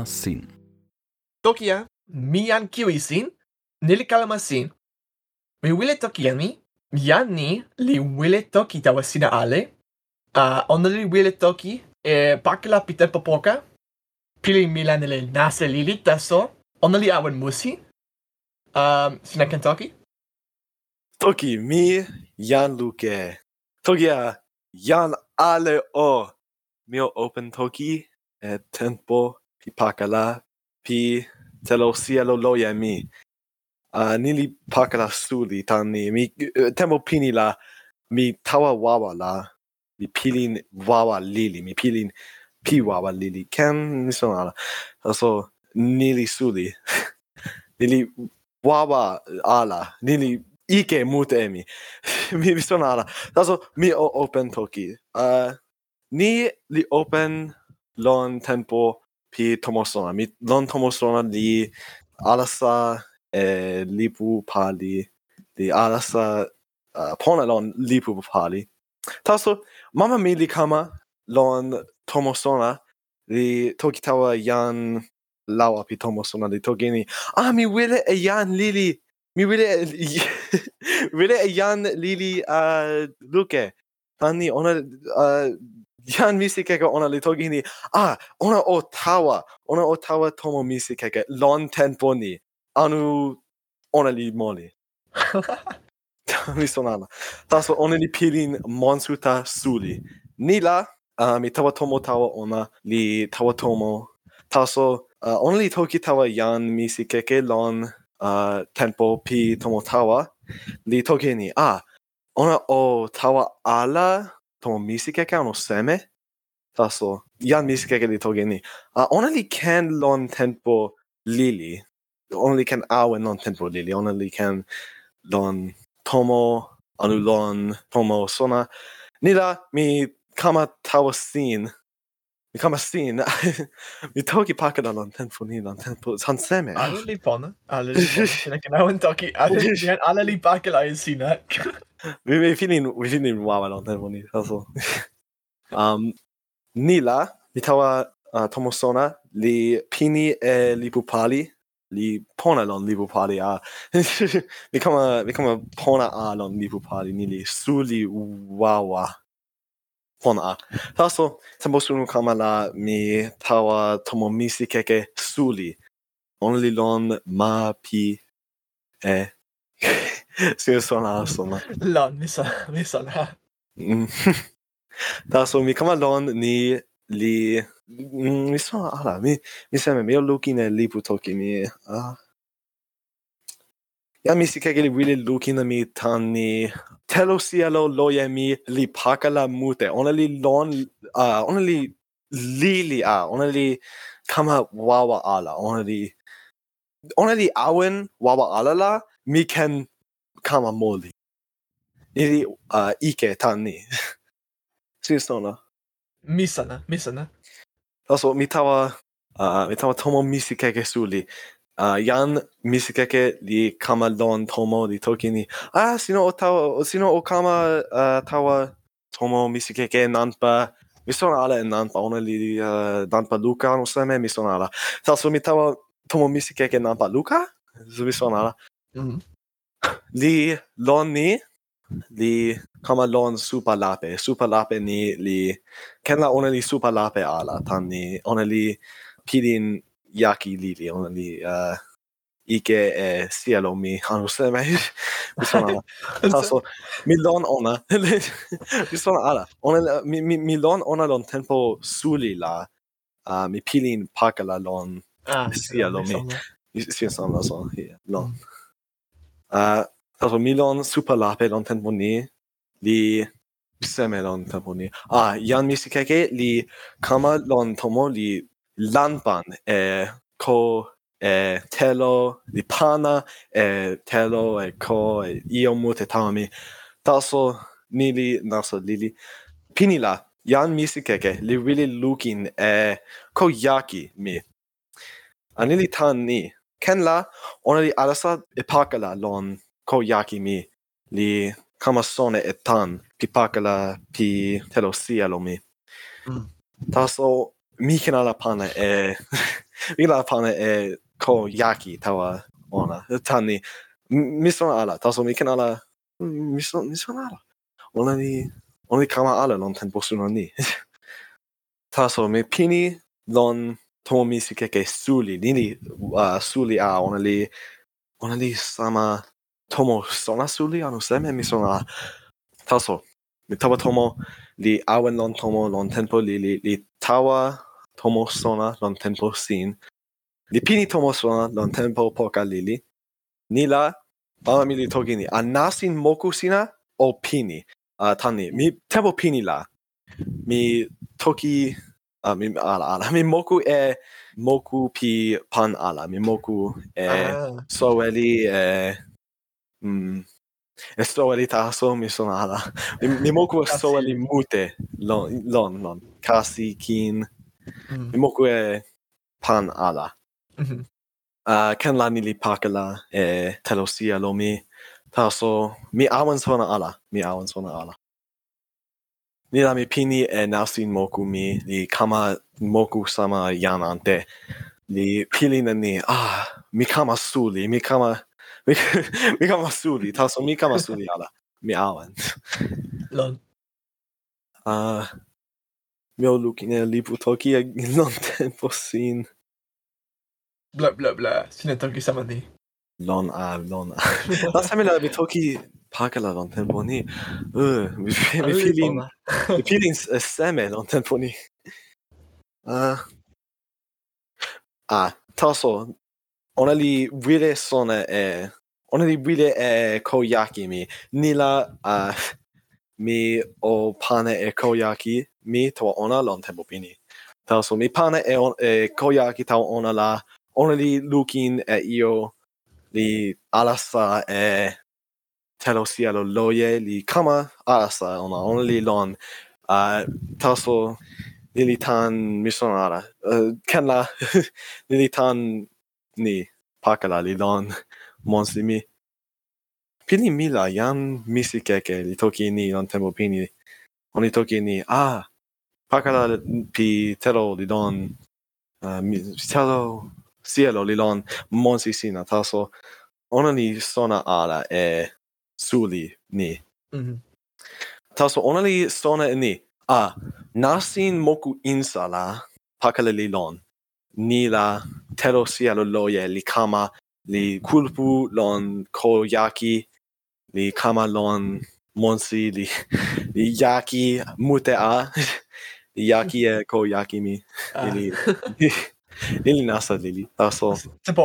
calmas sin. Tokia, mi an kiwi sin, nili calmas sin. Mi wile toki mi, jan ni li wile toki tawa sina ale, a uh, ona li wile toki e pakala pitepo poka, pili milan nile nase lili taso, ona li awen musi, um, sina ken toki? Toki mi, jan luke. Tokia, jan ale o. Mio open toki, e tempo pi pakala, pi telo sielo loja mi. Uh, nili pakala suli tani, mi tempo pini la, mi tawa wawa la, mi pilin wawa lili, mi pilin pi wawa lili, ken mi son ala. Also, nili suli, nili wawa ala, nili ike mute emi. mi mi son ala. Also, mi o open toki. Uh, ni li open lon tempo pi tomosona. Mi lon tomosona li alasa e lipu pali li alasa uh, pona lon lipu pali. Taso mama mi li kama lon tomosona li toki tawa yan lawa pi tomosona li toki ni ah mi wile e yan lili mi wile e, wile e yan lili uh, luke. Tani, ona uh, Jan misi keke ona li togi ni, ah, ona o tawa, ona o tawa tomo misi keke lon tempo ni, anu ona li moli. mi sonana. Taso ona li pilin monsuta suli. Ni la, uh, mi tawa tomo tawa ona li tawa tomo. Taso uh, ona li toki tawa jan misi keke lon uh, tempo pi tomo tawa. Li toki ni, ah, ona o tawa ala と短い間の攻めだそう。jan miskakeli togeni. Uh, only can lon tempo lili. Only can awen lon tempo lili. Only can lon tomo anulon tomo sona. Nila mi kama tawasin. Mi kama sin. mi toki pakada lon tempo ni lon tempo. San seme. Alle li pona. Alle li pona. Alle li pona. Alle li pona. Alle li pona. Alle li pona. vi, vi fini vi fini wawa lo telefoni also um nila mitawa uh, tomosona li pini e li pupali li pona lon li pupali a. Mi kama mi kama pona a lon li pupali ni li suli wawa. Pona a. Taso sunu kama la mi tawa tomomisi keke suli only lon ma pi e. si sono insomma là mi sa mi sa là da so mi come along ni li mi sono alla mi mi sembra mi ho looking e li toki mi ah. Ja mi si kegel willi lukina mi tan ni telo sielo loje mi li pakala mute ona li lon uh, ona li lili a ona li kama wawa ala ona li ona li awen wawa ala la mi ken kama moli. Niri uh, äh, ike tani. Siis nona. Misana, misana. Missä nä? Also, mitä uh, mitä va tomo misikeke suli. Äh, uh, yan misikeke li kama lon tomo li toki ni. Ah, sino o tawa, sino o kama uh, tawa tomo misikeke nanpa. Missona ala en nanpa, ona li uh, nanpa luka, no semme alla. ala. Taso mi tawa tomo misikeke nanpa luka? So missona ala. Mm -hmm. li lon ni li kama lon supalape supalape ni li kenla ona li supalape ala tan ni ona li pidin yaki lili ona li uh, ike e sielo mi anu se me. Mi sona taso mi lon ona. Mi sona ala. Ona mi, mi, mi lon ona lon tempo suli la uh, mi pilin pakala lon ah, sielo mi mi. sona. So lon. Ah, uh, Romilon superlape tempo boni, li pseme tempo boni. Ah, ian misikeke li kama lon tomo li lanpan e ko e telo li pana e telo e ko e io mute tami. Taso nili naso lili. Pinila, ian misikeke li really looking e ko yaki mi. Anili tan ni, ken la ona li alasa e pakala lon ko yakimi li kama sone e etan pi pakala pi telosia lo mi. Mm. taso mi ken ala pana e mi la pana e ko yaki tawa ona. Tani mi sona ala. Taso mi ken ala mi sona mi sona ala. Ona li ona li kama ala lon tempo suno ni. Taso mi pini lon tomisike suli nini uh, suli a onali onali sama tomo sona suli anu seme mi sona taso mi tawa tomo li awen lon tomo lon tempo li li, li tawa tomo sona lon tempo sin li pini tomo sona lon tempo poka lili ni la ala mi li toki ni anasin moku sina o pini? Uh, tani mi tempo pini la. Mi toki a mi ala ala. Mi moku e moku pi pan ala. Mi moku e ah. soeli e mm, e soeli taso mi son ala. Mi, mi moku e soeli mute lon lon lon. Kasi kin. Mm. mi mm-hmm. moku e pan ala. Mm -hmm. uh, ken la nili pakala e telosia lo mi taso. Mi awan sona ala. Mi awan sona ala. Nirami pini e nasin moku mi li kama moku sama yanante. Li pilin ni, ah, mi kama suli, mi kama, mi, mi kama suli, taso mi kama suli ala. Mi awan. lon Ah, uh, mio lukine li putoki e non tempo sin. Bla bla bla, sine toki sama ni لون آب لون آب pakala سامي لا بتوكي باكلا mi تنبوني مي feelings a فيلين سامي temponi تنبوني ah. ah taso ona li wile sona e ona li wile e koyaki mi. Nila a mi o pane e koyaki mi to ona lon tempo pini taso mi pane e, on, e koyaki ta ona la ona li lukin e io li alasa e telosielo loye li kama alasa ona ona li lon. Uh, taso lili tan misonara uh, ken la lili tan ni pakala li lon monslimi pili mi la yan misi keke li toki ni lon tempo pini. Oni toki ni ah pakala pi telo li don uh, mi, telo cielo li lon monsi sina taso. Ona ni sona ala e suli ni. Mm -hmm. taso ona li sona e ni. A nasin moku insala pakale li lon. Ni la tero cielo loye li kama li kulpu lon koyaki li kama lon monsi li li yaki mute a. Li yaki e koyaki mi. Ah. li, li nasa li li taso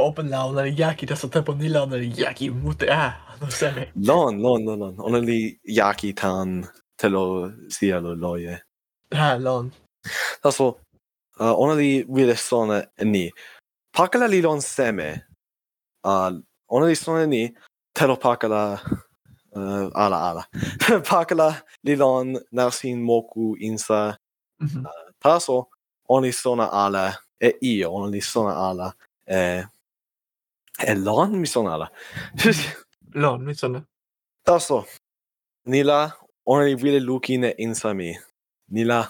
open la yaki taso tempo ni la yaki mute a no seme lon lon lon lon ona li yaki tan telo cielo loye ha lon. Taso uh, ona li wile sona ni. Pakala li lon seme uh, ona li sona ni telo pakala uh, ala ala. Pakala li lon nasin moku insa. Mm -hmm. uh, taso ona li sona ala e io non li sono alla e e lon mi sono alla lon mi sono taso nila ona li vile lukine insami nila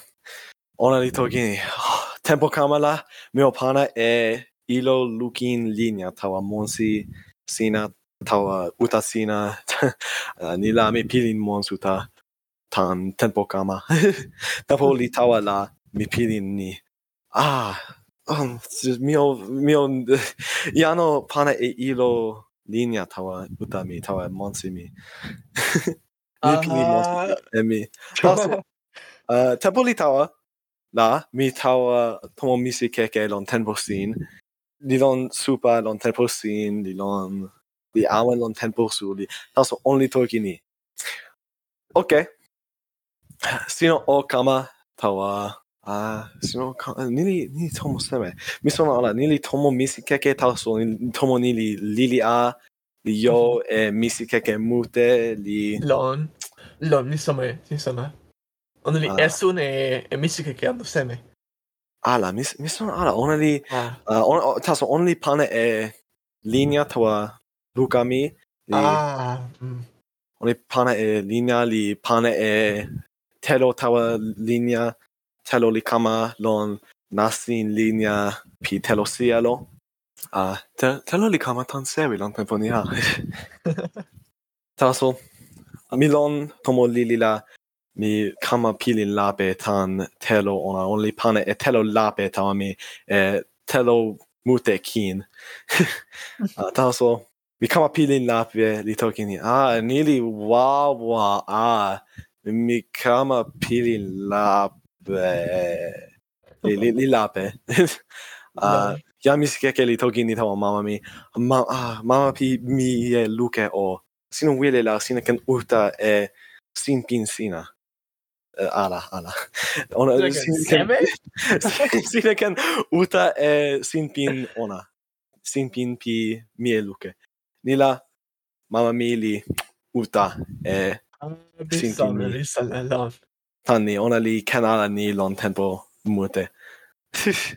ona li tokini tempo kamala mio pana e ilo lukin linea tawa monsi sina tawa uta sina. Nila mi pilin monsuta tan tempo kama. Tempo li tawa la mi pilin ni. Ah um, mio mio iano pana e ilo linea tawa uta mi tawa monsi mi. Mi pini monsimi taso uh, tempo li tawa la mi tawa tomo misi keke lon tempo sin. Li lon supa lon tempo sin li lon li awen lon tempo su li taso only toki ni. Ok. Sino o kama tawa ah sino ni li ni tomo seme mi sono ala ni tomo misi keke taso ni tomo ni li lili a li yo e misi keke mute li lon lon mi sono mi sono Ona li ah. esun e e misi keke ando seme. Ala, mis mis son ala, ona li ah. uh, ona taso ona li pana e linea tawa lukami. Li, ah. Mm. pane e linea li pane e telo tawa linea kama lon nasin linea pi telosielo. Uh, te, telolikama tan sevi lon temponia. Taso, milon tomo lilila mi kama pilin lape tan telo ona only pane e telo lape tawa mi e telo mute kin. uh, taso, mi kama pilin lape li toki ni, ah, nili wawa, ah, mi kama pilin lape li li, li lape. ah ya mi skeke li toki ni tawa mama mi. Ma ah mama pi mi e luke o sino wile la sino ken uta e sin pin sina. Uh, ala ala. Ona sino ken uta e sin pin ona. Sin pin pi mi e luke. Nila mama mi li uta e Bisa me lisa tan ni ona li ken ala ni lon tempo mute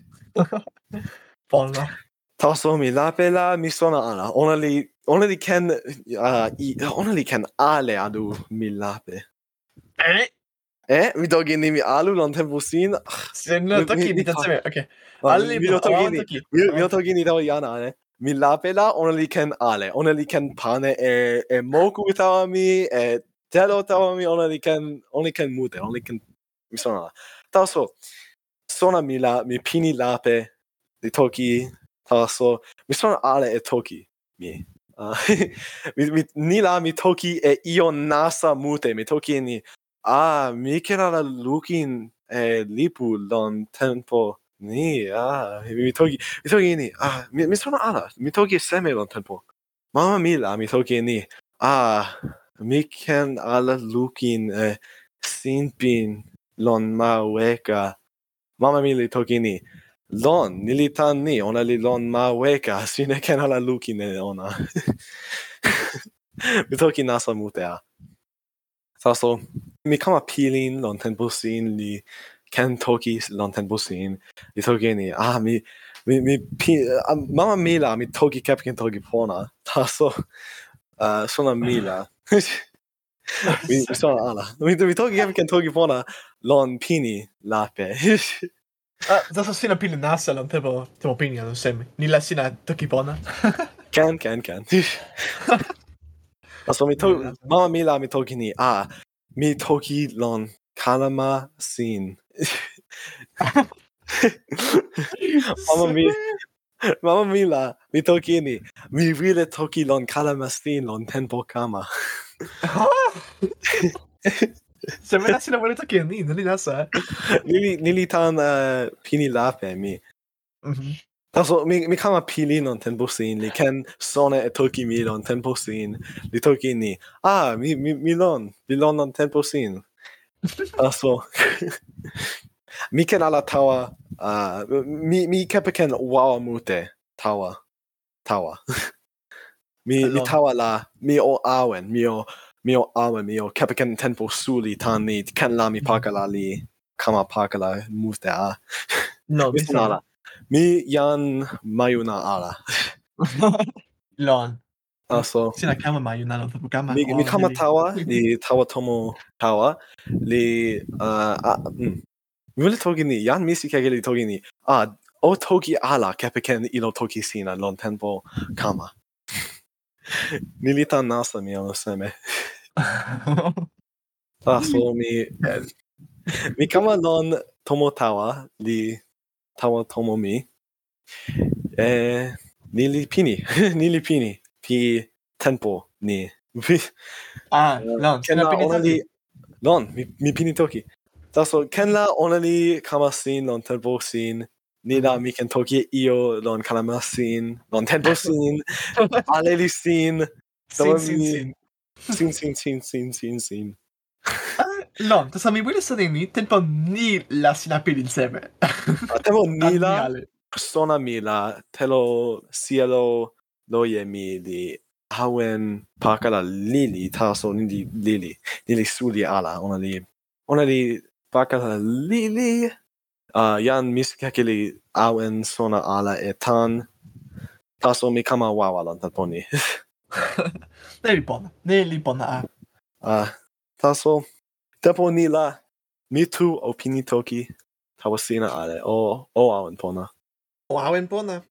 Bona. Taso mi la pela mi sona ala. Ona li ona li ken uh, i, ona li ken ale adu mi lape. Eh? Eh, mi dogi ni mi alu lon tempo sin. Semla taki mi tatse. Okay. Ali mi do gini. Mi do ni da yana, ne? Eh. Mi la pela ona li ken ale. Ona li ken pane e e moku tawa mi e telo tawa mi ona li ken oni ken mute only ken mi sona la tawa sona mi la mi pini lape li toki taso, mi sona ale e toki mi uh, mi, mi ni la mi toki e io nasa mute mi toki ni ah mi kera la lukin e lipu lon tempo ni ah mi toki mi toki ni ah mi, mi sona ala mi toki e seme lon tempo Mamma la, mi toki ni. Ah, mi ken ala lukin e sinpin lon ma weka. Mama mili tokini lon nili tan ni ona li lon ma weka. Sine ken ala lukin e ona. Mi toki nasa mutea taso mi kama pilin lon ten busin li ken toki lon ten busin li toki ni ah mi mi mi pi, mama mila mi toki kep ken toki pona. Taso uh, sona mila. vi, vi sa alla. Vi, vi tog Jevkan tog ifrån Lon Pini Lappe. Adesso sino pili nasa non temo temo pinga non semi. Ni la sina tokipona. kan kan kan. alltså vi tog mamma mila vi tog ni ah mi toki lon kalama sin. Mamma mia, mi toki ni. Mi vile toki lon kalamastin lon tempo kama. Se me la sina vuole toki ni, nili nasa. Eh. Nili, nili tan uh, pini lape mi. Mm -hmm. Taso, mi, mi kama pili non tempo sin, li ken sone e toki mi lon tempo sin, li toki ni. Ah, mi, mi, mi lon, mi lon non tempo sin. Taso, mi ken ala tawa uh, mi mi kepe ken wawa mute tawa tawa. Mi Hello. mi tawa la mi o awen mi o mi o awen mi o kepe ken tempo suli tan ni ken la mi mhm. pakala li kama pakala mute a. No mi ala. Mi yan mayuna ala. Lon. Aso. Sina kama mayuna una lota kama Mi, mi kama tawa, li tawa tomo tawa, li uh, a, mm, Mule togini, yan misi kageli togini. Ah, o toki ala kepeken ilo toki sina lon tempo kama. Nilita nasa mi ono seme. Taso mi... Mi kama lon tomo tawa li tawa tomo mi. E, nili pini. nili pini. Pi tempo ni. ah, lon. Kena pini toki. Lon, mi, mi pini toki. Taso kenla onani kamasin non sin ni na mhm. mi ken toki io non kalamasin non temposin alelisin sin sin. Sin sin sin. sin sin sin ah, sin Non, tas mi wili sa ni tempo ni la sinapil inseme. tempo ni la persona mi la telo cielo loje mi di hawen pakala lili taso ni di lili lili suli ala ona li ona li Pakalili uh, yan miskakili awen sona ala etan taso mi kama wawa tan poni. ne li bona, ne li bona a. Uh, taso, tepo ni la mi tu opini toki tawa sina ale o, o awen pona. O awen pona.